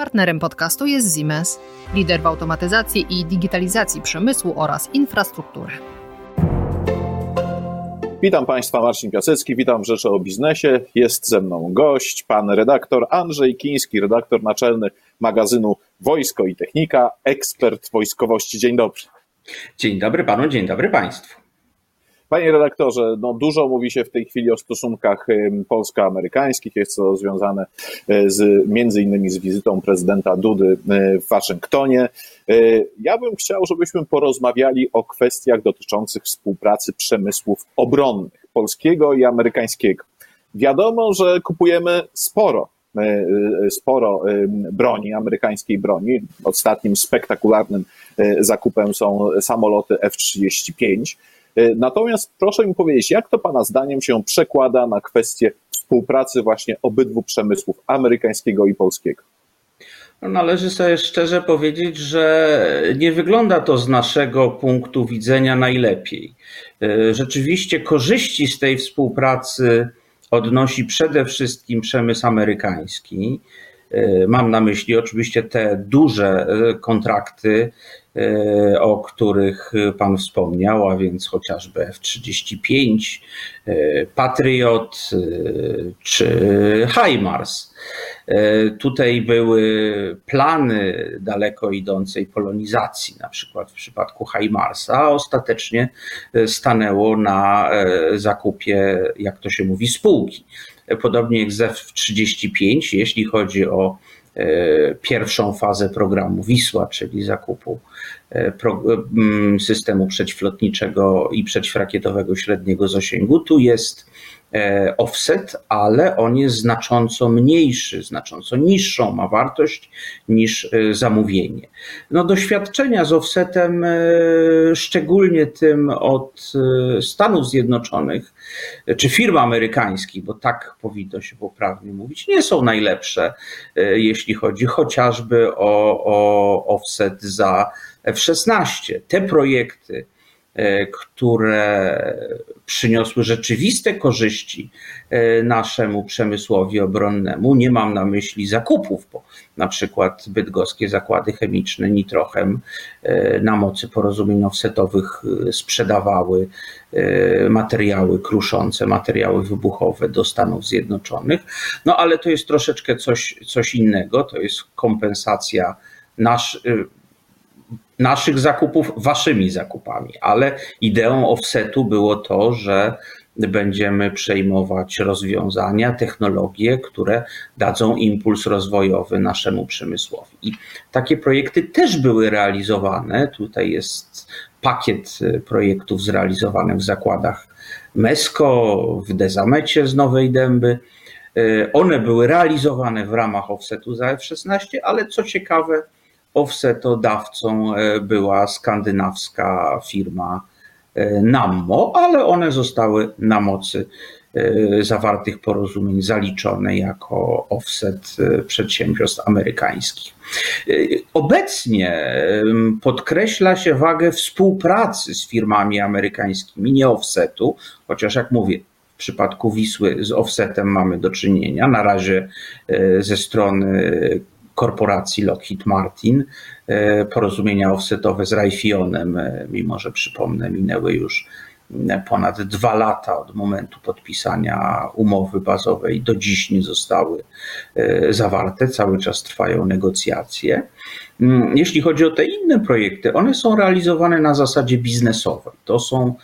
Partnerem podcastu jest Siemens, lider w automatyzacji i digitalizacji przemysłu oraz infrastruktury. Witam Państwa, Marcin Piasecki, witam w Rzeczy o Biznesie. Jest ze mną gość, pan redaktor Andrzej Kiński, redaktor naczelny magazynu Wojsko i Technika, ekspert wojskowości. Dzień dobry. Dzień dobry panu, dzień dobry państwu. Panie redaktorze, no dużo mówi się w tej chwili o stosunkach polsko-amerykańskich. Jest to związane e, z, między innymi z wizytą prezydenta Dudy e, w Waszyngtonie. E, ja bym chciał, żebyśmy porozmawiali o kwestiach dotyczących współpracy przemysłów obronnych, polskiego i amerykańskiego. Wiadomo, że kupujemy sporo sporo broni, amerykańskiej broni. Ostatnim spektakularnym zakupem są samoloty F-35. E, natomiast proszę mi powiedzieć, jak to Pana zdaniem się przekłada na kwestię współpracy właśnie obydwu przemysłów, amerykańskiego i polskiego? No, należy sobie szczerze powiedzieć, że nie wygląda to z naszego punktu widzenia najlepiej. E, rzeczywiście korzyści z tej współpracy odnosi przede wszystkim przemysł amerykański. E, mam na myśli oczywiście te duże kontrakty których Pan wspomniał, a więc chociażby F-35, e, Patriot e, czy HIMARS. Tutaj były plany daleko idącej polonizacji, na przykład w przypadku HIMARSa, a ostatecznie stanęło na zakupie, jak to się mówi, spółki. Podobnie jak z F-35, jeśli chodzi o pierwszą fazę programu Wisła, czyli zakupu e, systemu przeciwlotniczego i przeciwrakietowego średniego zasięgu. Tu jest e, offset, ale on jest znacząco mniejszy, znacząco niższą ma wartość niż zamówienie. No, doświadczenia z offsetem, szczególnie tym od Stanów Zjednoczonych, czy firm amerykańskich, bo tak powinno się poprawnie mówić, nie są najlepsze, e, jeśli chodzi chociażby o, o offset za F-16. Te projekty, E, które przyniosły rzeczywiste korzyści e, naszemu przemysłowi obronnemu. Nie mam na myśli zakupów, bo na przykład bydgoskie zakłady chemiczne Nitrochem e, na mocy porozumień offsetowych sprzedawały materiały kruszące, materiały wybuchowe do Stanów Zjednoczonych. No ale to jest troszeczkę coś, coś innego, to jest kompensacja nasz, naszych zakupów waszymi zakupami, ale ideą offsetu było to, że będziemy przejmować rozwiązania, technologie, które dadzą impuls rozwojowy naszemu przemysłowi. I takie projekty też były realizowane. Tutaj jest pakiet projektów zrealizowanych w zakładach Mesko, w Dezamecie z Nowej Dęby. One były realizowane w ramach offsetu za F-16, ale co ciekawe, offsetodawcą e, była skandynawska firma e, Nammo, ale one zostały na mocy e, zawartych porozumień zaliczone jako offset przedsiębiorstw amerykańskich. Obecnie podkreśla się wagę współpracy z firmami amerykańskimi, nie offsetu, chociaż jak mówię, w przypadku Wisły z offsetem mamy do czynienia. Na razie ze strony korporacji Lockheed Martin, e, porozumienia offsetowe z Raytheonem, e, mimo że przypomnę, minęły już e, ponad dwa lata od momentu podpisania umowy bazowej, do dziś nie zostały zawarte, cały czas trwają negocjacje. Mm, jeśli chodzi o te inne projekty, one są realizowane na zasadzie biznesowej. To są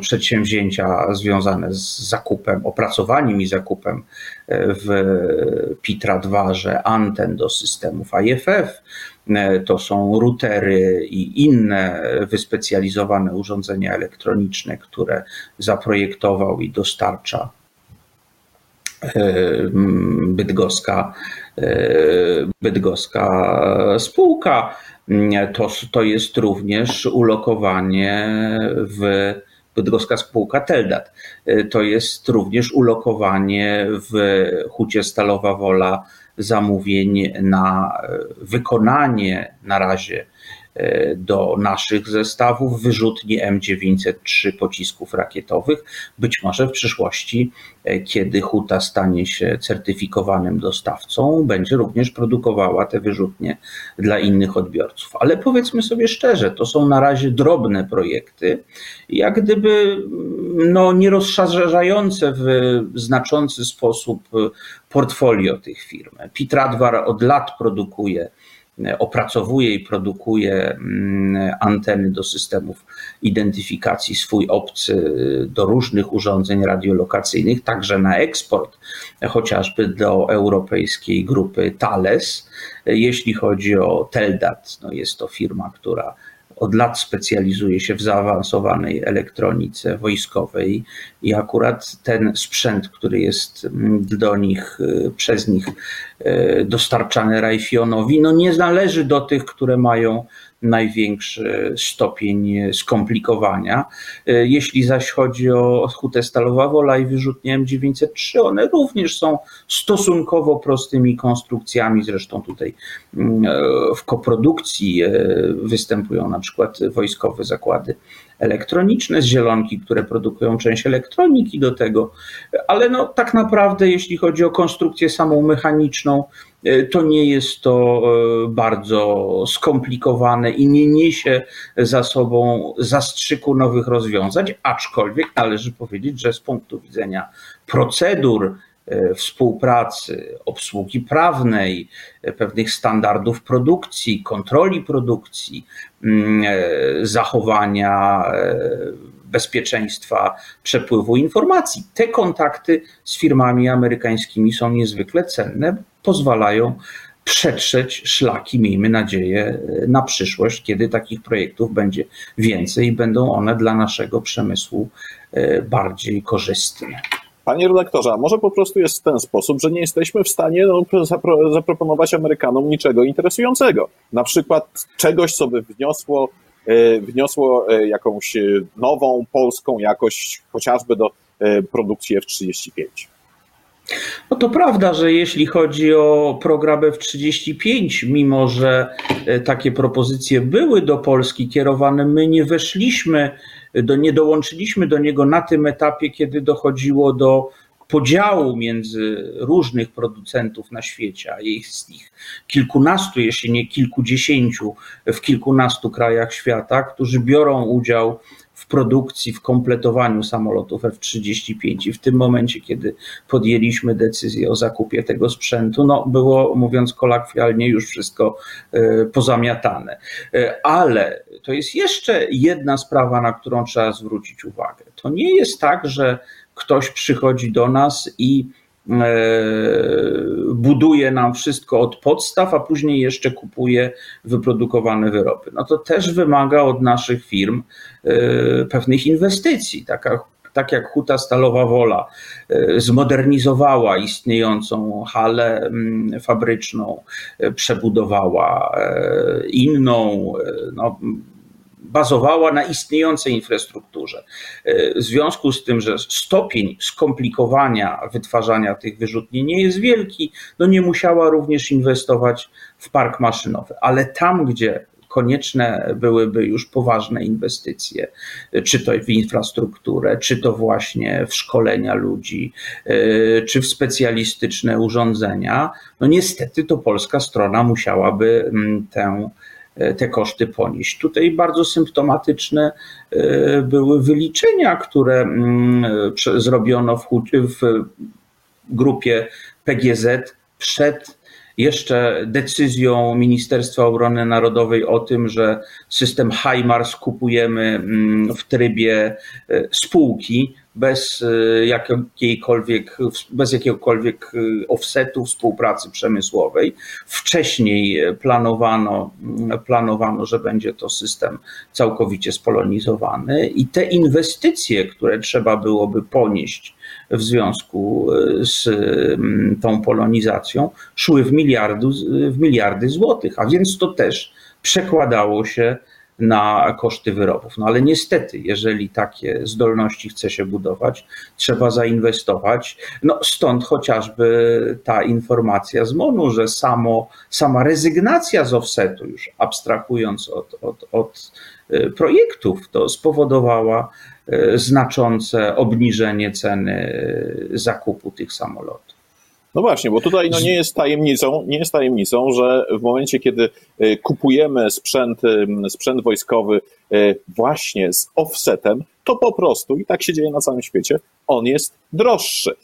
przedsięwzięcia związane z zakupem, opracowaniem i zakupem y, w Pitra 2, że anten do systemów IFF. Y, to są routery i inne wyspecjalizowane urządzenia elektroniczne, które zaprojektował i dostarcza bydgoska, bydgoska spółka. To, to jest również ulokowanie w Bydgoska Spółka Teldat. To jest również ulokowanie w Hucie Stalowa Wola zamówień na wykonanie na razie do naszych zestawów wyrzutni M903 pocisków rakietowych. Być może w przyszłości, e, kiedy Huta stanie się certyfikowanym dostawcą, będzie również produkowała te wyrzutnie dla innych odbiorców. Ale powiedzmy sobie szczerze, to są na razie drobne projekty, jak gdyby no, nie rozszerzające w znaczący sposób portfolio tych firm. Pitradwar od lat produkuje opracowuje i produkuje mm, anteny do systemów identyfikacji swój obcy do różnych urządzeń radiolokacyjnych, także na eksport, chociażby do europejskiej grupy Thales. Jeśli chodzi o Teldat, no jest to firma, która od lat specjalizuje się w zaawansowanej elektronice wojskowej i akurat ten sprzęt, który jest do nich, przez nich y, dostarczany Raytheonowi, no nie należy do tych, które mają największy stopień skomplikowania. Jeśli zaś chodzi o hutę Stalowa Wola i wyrzutnie M903, one również są stosunkowo prostymi konstrukcjami. Zresztą tutaj mm, w koprodukcji e, występują na przykład wojskowe zakłady elektroniczne z zielonki, które produkują część elektroniki do tego, ale no, tak naprawdę, jeśli chodzi o konstrukcję samą mechaniczną, e, to nie jest to e, bardzo skomplikowane i nie niesie za sobą zastrzyku nowych rozwiązań, aczkolwiek należy powiedzieć, że z punktu widzenia procedur, współpracy, obsługi prawnej, e, pewnych standardów produkcji, kontroli produkcji, mm, e, zachowania bezpieczeństwa przepływu informacji. Te kontakty z firmami amerykańskimi są niezwykle cenne, pozwalają przetrzeć szlaki, miejmy nadzieję, na przyszłość, kiedy takich projektów będzie więcej i będą one dla naszego przemysłu bardziej korzystne. Panie redaktorze, a może po prostu jest w ten sposób, że nie jesteśmy w stanie no, zapro zaproponować Amerykanom niczego interesującego. Na przykład czegoś, co by wniosło, e, wniosło e, jakąś e, nową polską jakość, chociażby do produkcji F-35. No to prawda, że jeśli chodzi o program F-35, mimo że takie propozycje były do Polski kierowane, my nie weszliśmy do, nie dołączyliśmy do niego na tym etapie, kiedy dochodziło do podziału między różnych producentów na świecie, a jest ich kilkunastu, jeśli nie kilkudziesięciu w kilkunastu krajach świata, którzy biorą udział w produkcji, w kompletowaniu samolotów F-35 i w tym momencie, kiedy podjęliśmy decyzję o zakupie tego sprzętu, no było, mówiąc kolokwialnie, już wszystko e, pozamiatane. E, ale to jest jeszcze jedna sprawa, na którą trzeba zwrócić uwagę. To nie jest tak, że ktoś przychodzi do nas i buduje nam wszystko od podstaw, a później jeszcze kupuje wyprodukowane wyroby. No to też wymaga od naszych firm e, pewnych inwestycji. Taka, tak jak Huta Stalowa Wola e, zmodernizowała istniejącą halę mm, fabryczną, przebudowała inną, no, bazowała na istniejącej infrastrukturze. E, w związku z tym, że stopień skomplikowania wytwarzania tych wyrzutni nie jest wielki, no nie musiała również inwestować w park maszynowy. Ale tam, gdzie konieczne byłyby już poważne inwestycje, czy to w infrastrukturę, czy to właśnie w szkolenia ludzi, e, czy w specjalistyczne urządzenia. No niestety to polska strona musiałaby mm, tę E, te koszty ponieść. Tutaj bardzo symptomatyczne e, były wyliczenia, które mm, zrobiono w, w grupie PGZ przed jeszcze decyzją Ministerstwa Obrony Narodowej o tym, że system HIMARS kupujemy mm, w trybie e, spółki bez e, jakiejkolwiek, bez jakiegokolwiek e, offsetu współpracy przemysłowej. Wcześniej planowano, mm, planowano, że będzie to system całkowicie spolonizowany i te inwestycje, które trzeba byłoby ponieść w związku e, z tą polonizacją, szły w, miliardu, w miliardy złotych, a więc to też przekładało się na koszty wyrobów. No ale niestety, jeżeli takie zdolności chce się budować, trzeba zainwestować. No stąd chociażby ta informacja z MONU, że samo, sama rezygnacja z offsetu, już abstrahując od, od, od y, projektów, to spowodowała y, znaczące obniżenie ceny y, zakupu tych samolotów. No właśnie, bo tutaj no nie jest tajemnicą, nie jest tajemnicą, że w momencie, kiedy y, kupujemy sprzęt, sprzęt wojskowy y, właśnie z offsetem, to po prostu, i tak się dzieje na całym świecie, on jest droższy.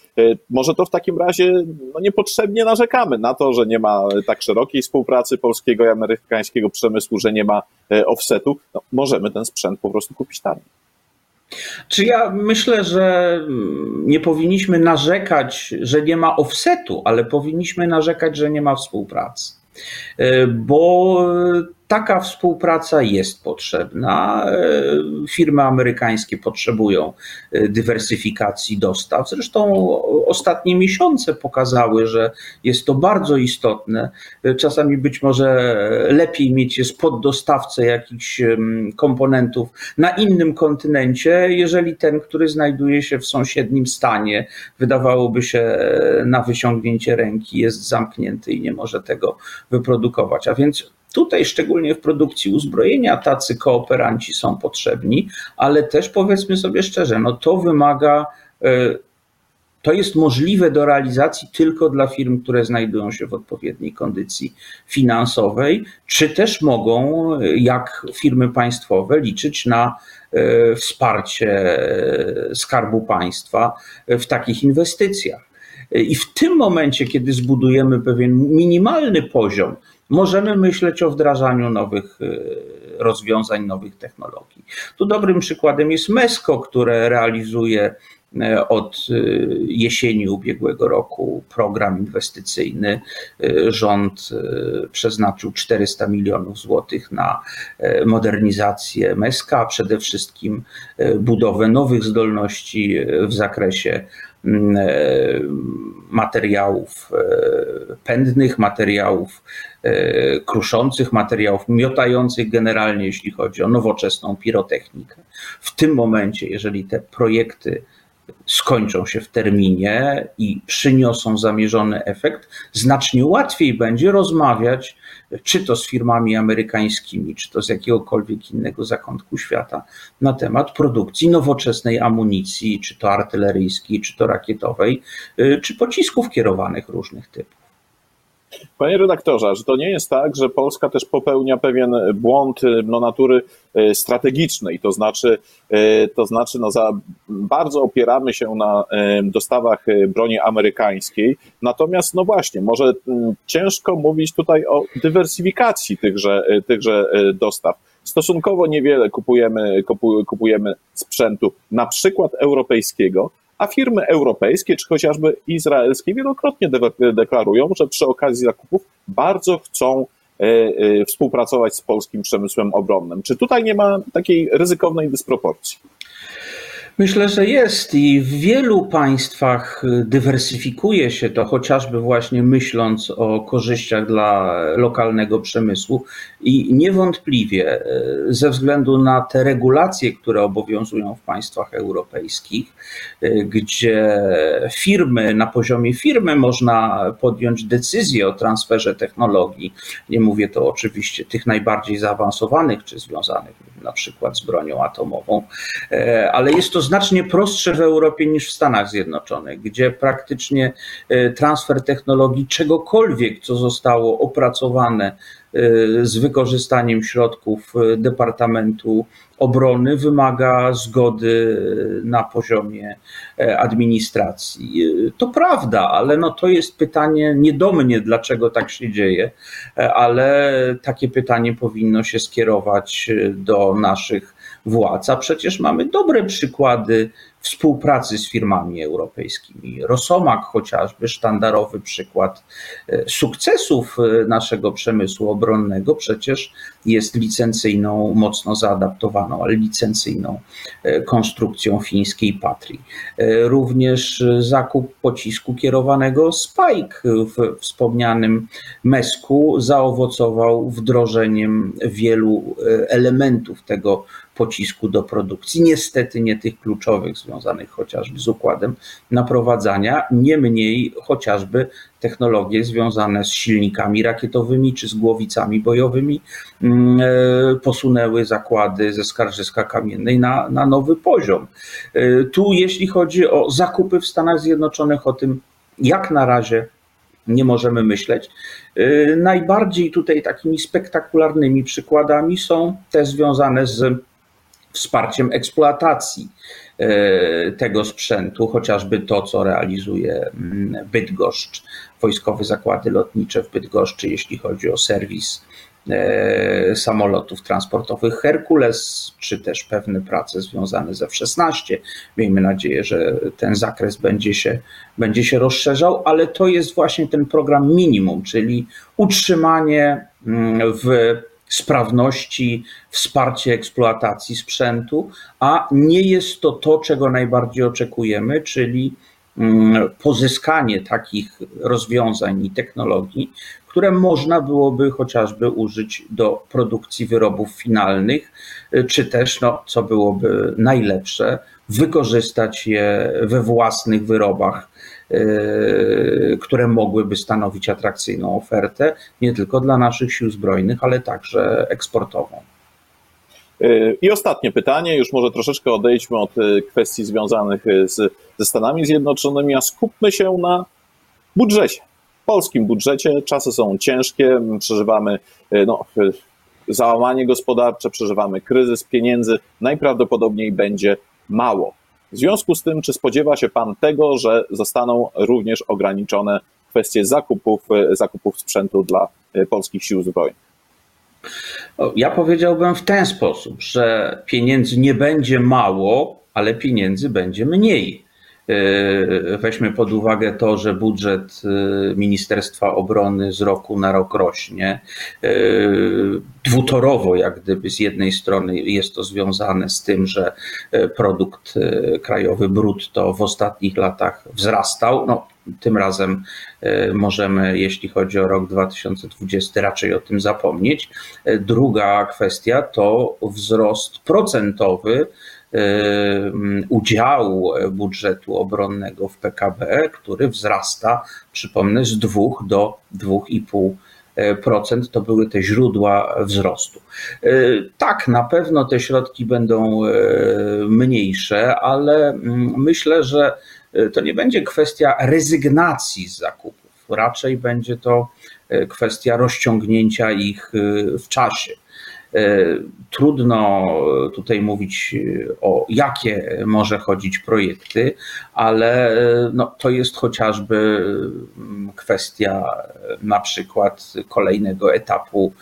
Może to w takim razie no niepotrzebnie narzekamy na to, że nie ma tak szerokiej współpracy polskiego i amerykańskiego przemysłu, że nie ma offsetu. No, możemy ten sprzęt po prostu kupić taniej. Czy ja myślę, że nie powinniśmy narzekać, że nie ma offsetu, ale powinniśmy narzekać, że nie ma współpracy. E, bo taka współpraca jest potrzebna. E, firmy amerykańskie potrzebują e, dywersyfikacji dostaw. Zresztą ostatnie miesiące pokazały, że jest to bardzo istotne. E, czasami być może lepiej mieć jest poddostawcę jakichś komponentów na innym kontynencie, jeżeli ten, który znajduje się w sąsiednim stanie, wydawałoby się na wyciągnięcie ręki, jest zamknięty i nie może tego wyprodukować. A więc Tutaj, szczególnie w produkcji uzbrojenia, tacy kooperanci są potrzebni, ale też powiedzmy sobie szczerze, no to wymaga, e, to jest możliwe do realizacji tylko dla firm, które znajdują się w odpowiedniej kondycji finansowej, czy też mogą, jak firmy państwowe, liczyć na e, wsparcie Skarbu Państwa w takich inwestycjach. I w tym momencie, kiedy zbudujemy pewien minimalny poziom możemy myśleć o wdrażaniu nowych e, rozwiązań, nowych technologii. Tu dobrym przykładem jest MESCO, które realizuje e, od e, jesieni ubiegłego roku program inwestycyjny. Rząd przeznaczył 400 milionów złotych na modernizację MESCA, a przede wszystkim budowę nowych zdolności w zakresie Mm, materiałów pędnych, materiałów e, kruszących, materiałów miotających generalnie, jeśli chodzi o nowoczesną pirotechnikę. W tym momencie, jeżeli te projekty skończą się w terminie i przyniosą zamierzony efekt, znacznie łatwiej będzie rozmawiać, czy to z firmami amerykańskimi, czy to z jakiegokolwiek innego zakątku świata, na temat produkcji nowoczesnej amunicji, czy to artyleryjskiej, czy to rakietowej, y, czy pocisków kierowanych różnych typów. Panie redaktorze, że to nie jest tak, że Polska też popełnia pewien błąd no, natury e, strategicznej, to znaczy, e, to znaczy no, za bardzo opieramy się na dostawach broni amerykańskiej, natomiast no właśnie, może ciężko mówić tutaj o dywersyfikacji tychże, tychże dostaw. Stosunkowo niewiele kupujemy, kupujemy sprzętu, na przykład europejskiego, a firmy europejskie czy chociażby izraelskie wielokrotnie deklarują, że przy okazji zakupów bardzo chcą e, e, współpracować z polskim przemysłem obronnym. Czy tutaj nie ma takiej ryzykownej dysproporcji? Myślę, że jest i w wielu państwach dywersyfikuje się to, chociażby właśnie myśląc o korzyściach dla lokalnego przemysłu i niewątpliwie e, ze względu na te regulacje, które obowiązują w państwach europejskich, e, gdzie firmy, na poziomie firmy można podjąć decyzję o transferze technologii. Nie mówię to oczywiście tych najbardziej zaawansowanych czy związanych na przykład z bronią atomową, ale jest to znacznie prostsze w Europie niż w Stanach Zjednoczonych, gdzie praktycznie e, transfer technologii czegokolwiek, co zostało opracowane e, z wykorzystaniem środków Departamentu Obrony, wymaga zgody na poziomie administracji. To prawda, ale no to jest pytanie nie do mnie, dlaczego tak się dzieje, ale takie pytanie powinno się skierować do naszych władz. A przecież mamy dobre przykłady współpracy z firmami europejskimi. Rosomak chociażby, sztandarowy przykład e, sukcesów e, naszego przemysłu obronnego, przecież jest licencyjną, mocno zaadaptowaną, ale licencyjną e, konstrukcją fińskiej Patrii. Również zakup pocisku kierowanego Spike w wspomnianym Mesku zaowocował wdrożeniem wielu elementów tego pocisku do produkcji. Niestety nie tych kluczowych, związanych chociażby z układem naprowadzania, niemniej chociażby technologie związane z silnikami rakietowymi czy z głowicami bojowymi mm, e, posunęły zakłady ze Skarżyska Kamiennej na, na nowy poziom. E, tu, jeśli chodzi o zakupy w Stanach Zjednoczonych, o tym jak na razie nie możemy myśleć. E, najbardziej tutaj takimi spektakularnymi przykładami są te związane z wsparciem eksploatacji e, tego sprzętu, chociażby to, co realizuje mm, Bydgoszcz, Wojskowe Zakłady Lotnicze w Bydgoszczy, jeśli chodzi o serwis e, samolotów transportowych Herkules, czy też pewne prace związane ze F-16. Miejmy nadzieję, że ten zakres będzie się, będzie się rozszerzał, ale to jest właśnie ten program minimum, czyli utrzymanie mm, w sprawności, wsparcie eksploatacji sprzętu, a nie jest to to, czego najbardziej oczekujemy, czyli mm, pozyskanie takich rozwiązań i technologii, które można byłoby chociażby użyć do produkcji wyrobów finalnych, czy też, no, co byłoby najlepsze, wykorzystać je we własnych wyrobach które mogłyby stanowić atrakcyjną ofertę nie tylko dla naszych sił zbrojnych, ale także eksportową. Y, I ostatnie pytanie, już może troszeczkę odejdźmy od y, kwestii związanych z, ze Stanami Zjednoczonymi, a skupmy się na budżecie. Polskim budżecie czasy są ciężkie, przeżywamy no, załamanie gospodarcze, przeżywamy kryzys pieniędzy, najprawdopodobniej będzie mało. W związku z tym, czy spodziewa się Pan tego, że zostaną również ograniczone kwestie zakupów, e, zakupów sprzętu dla e, polskich sił zbrojnych? Ja powiedziałbym w ten sposób, że pieniędzy nie będzie mało, ale pieniędzy będzie mniej. E, weźmy pod uwagę to, że budżet e, Ministerstwa Obrony z roku na rok rośnie. E, dwutorowo, jak gdyby z jednej strony jest to związane z tym, że produkt krajowy brutto w ostatnich latach wzrastał. No, tym razem możemy, jeśli chodzi o rok 2020, raczej o tym zapomnieć. Druga kwestia to wzrost procentowy udziału budżetu obronnego w PKB, który wzrasta, przypomnę, z 2 do 2,5%. To były te źródła wzrostu. E, tak, na pewno te środki będą e, mniejsze, ale mm, myślę, że e, to nie będzie kwestia rezygnacji z zakupów. Raczej będzie to kwestia rozciągnięcia ich w czasie. E, trudno tutaj mówić o jakie może chodzić projekty, ale e, no, to jest chociażby mm, kwestia na przykład kolejnego etapu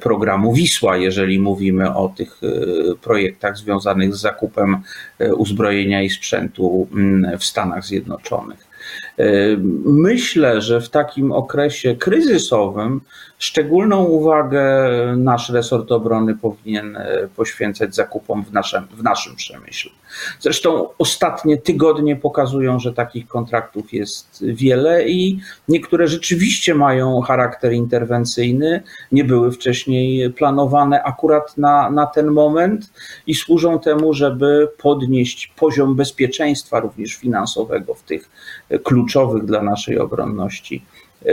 programu Wisła, jeżeli mówimy o tych e, projektach związanych z zakupem uzbrojenia i sprzętu mm, w Stanach Zjednoczonych. Myślę, że w takim okresie kryzysowym szczególną uwagę nasz resort obrony powinien e, poświęcać zakupom w naszym, w naszym przemyśle. Zresztą ostatnie tygodnie pokazują, że takich kontraktów jest wiele i niektóre rzeczywiście mają charakter interwencyjny, nie były wcześniej planowane akurat na, na ten moment i służą temu, żeby podnieść poziom bezpieczeństwa również finansowego w tych kluczowych dla naszej obronności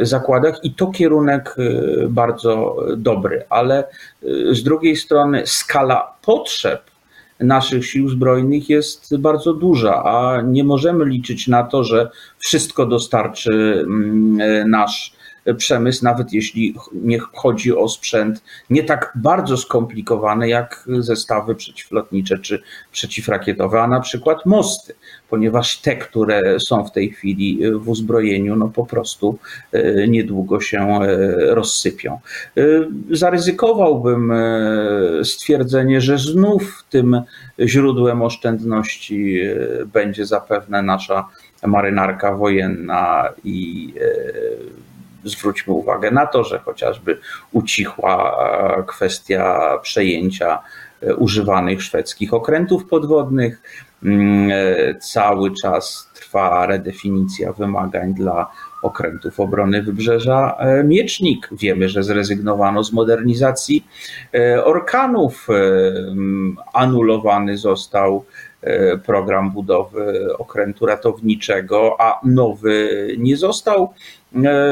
zakładach i to kierunek y, bardzo dobry, ale y, z drugiej strony skala potrzeb naszych sił zbrojnych jest bardzo duża, a nie możemy liczyć na to, że wszystko dostarczy mm, nasz przemysł, nawet jeśli nie chodzi o sprzęt nie tak bardzo skomplikowany jak zestawy przeciwlotnicze czy przeciwrakietowe, a na przykład mosty, ponieważ te, które są w tej chwili w uzbrojeniu, no po prostu niedługo się rozsypią. Zaryzykowałbym stwierdzenie, że znów tym źródłem oszczędności będzie zapewne nasza marynarka wojenna i e, zwróćmy uwagę na to, że chociażby ucichła kwestia przejęcia e, używanych szwedzkich okrętów podwodnych. Mm, e, cały czas trwa redefinicja wymagań dla okrętów obrony wybrzeża Miecznik. Wiemy, że zrezygnowano z modernizacji orkanów. Anulowany został E, program budowy okrętu ratowniczego, a nowy nie został e,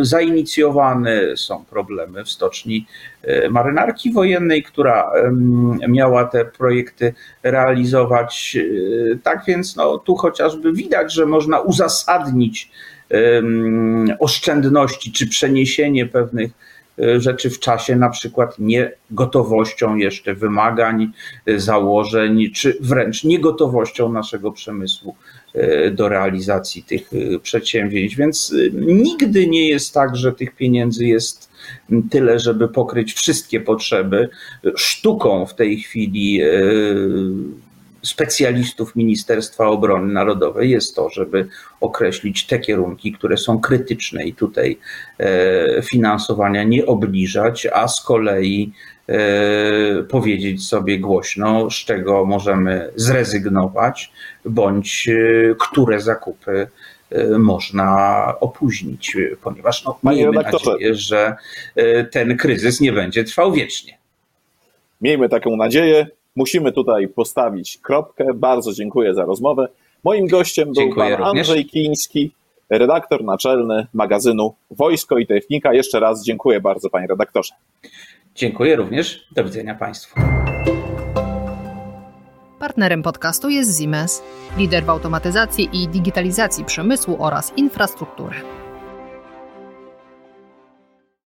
zainicjowany. Są problemy w stoczni e, marynarki wojennej, która miała te projekty realizować. Tak więc no, tu chociażby widać, że można uzasadnić oszczędności czy przeniesienie pewnych E, rzeczy w czasie, na przykład niegotowością jeszcze wymagań, e, założeń, czy wręcz niegotowością naszego przemysłu e, do realizacji tych przedsięwzięć. Więc nigdy nie jest tak, że tych pieniędzy jest tyle, żeby pokryć wszystkie potrzeby. Sztuką w tej chwili specjalistów Ministerstwa Obrony Narodowej jest to, żeby określić te kierunki, które są krytyczne i tutaj e, finansowania nie obniżać, a z kolei e, powiedzieć sobie głośno, z czego możemy zrezygnować, bądź e, które zakupy można opóźnić, ponieważ no, miejmy nadzieję, że ten kryzys nie będzie trwał wiecznie. Miejmy taką nadzieję. Musimy tutaj postawić kropkę. Bardzo dziękuję za rozmowę. Moim gościem był dziękuję pan również. Andrzej Kiński, redaktor naczelny magazynu Wojsko i Technika. Jeszcze raz dziękuję bardzo, panie redaktorze. Dziękuję również. Do widzenia państwu. Partnerem podcastu jest Siemens, lider w automatyzacji i digitalizacji przemysłu oraz infrastruktury.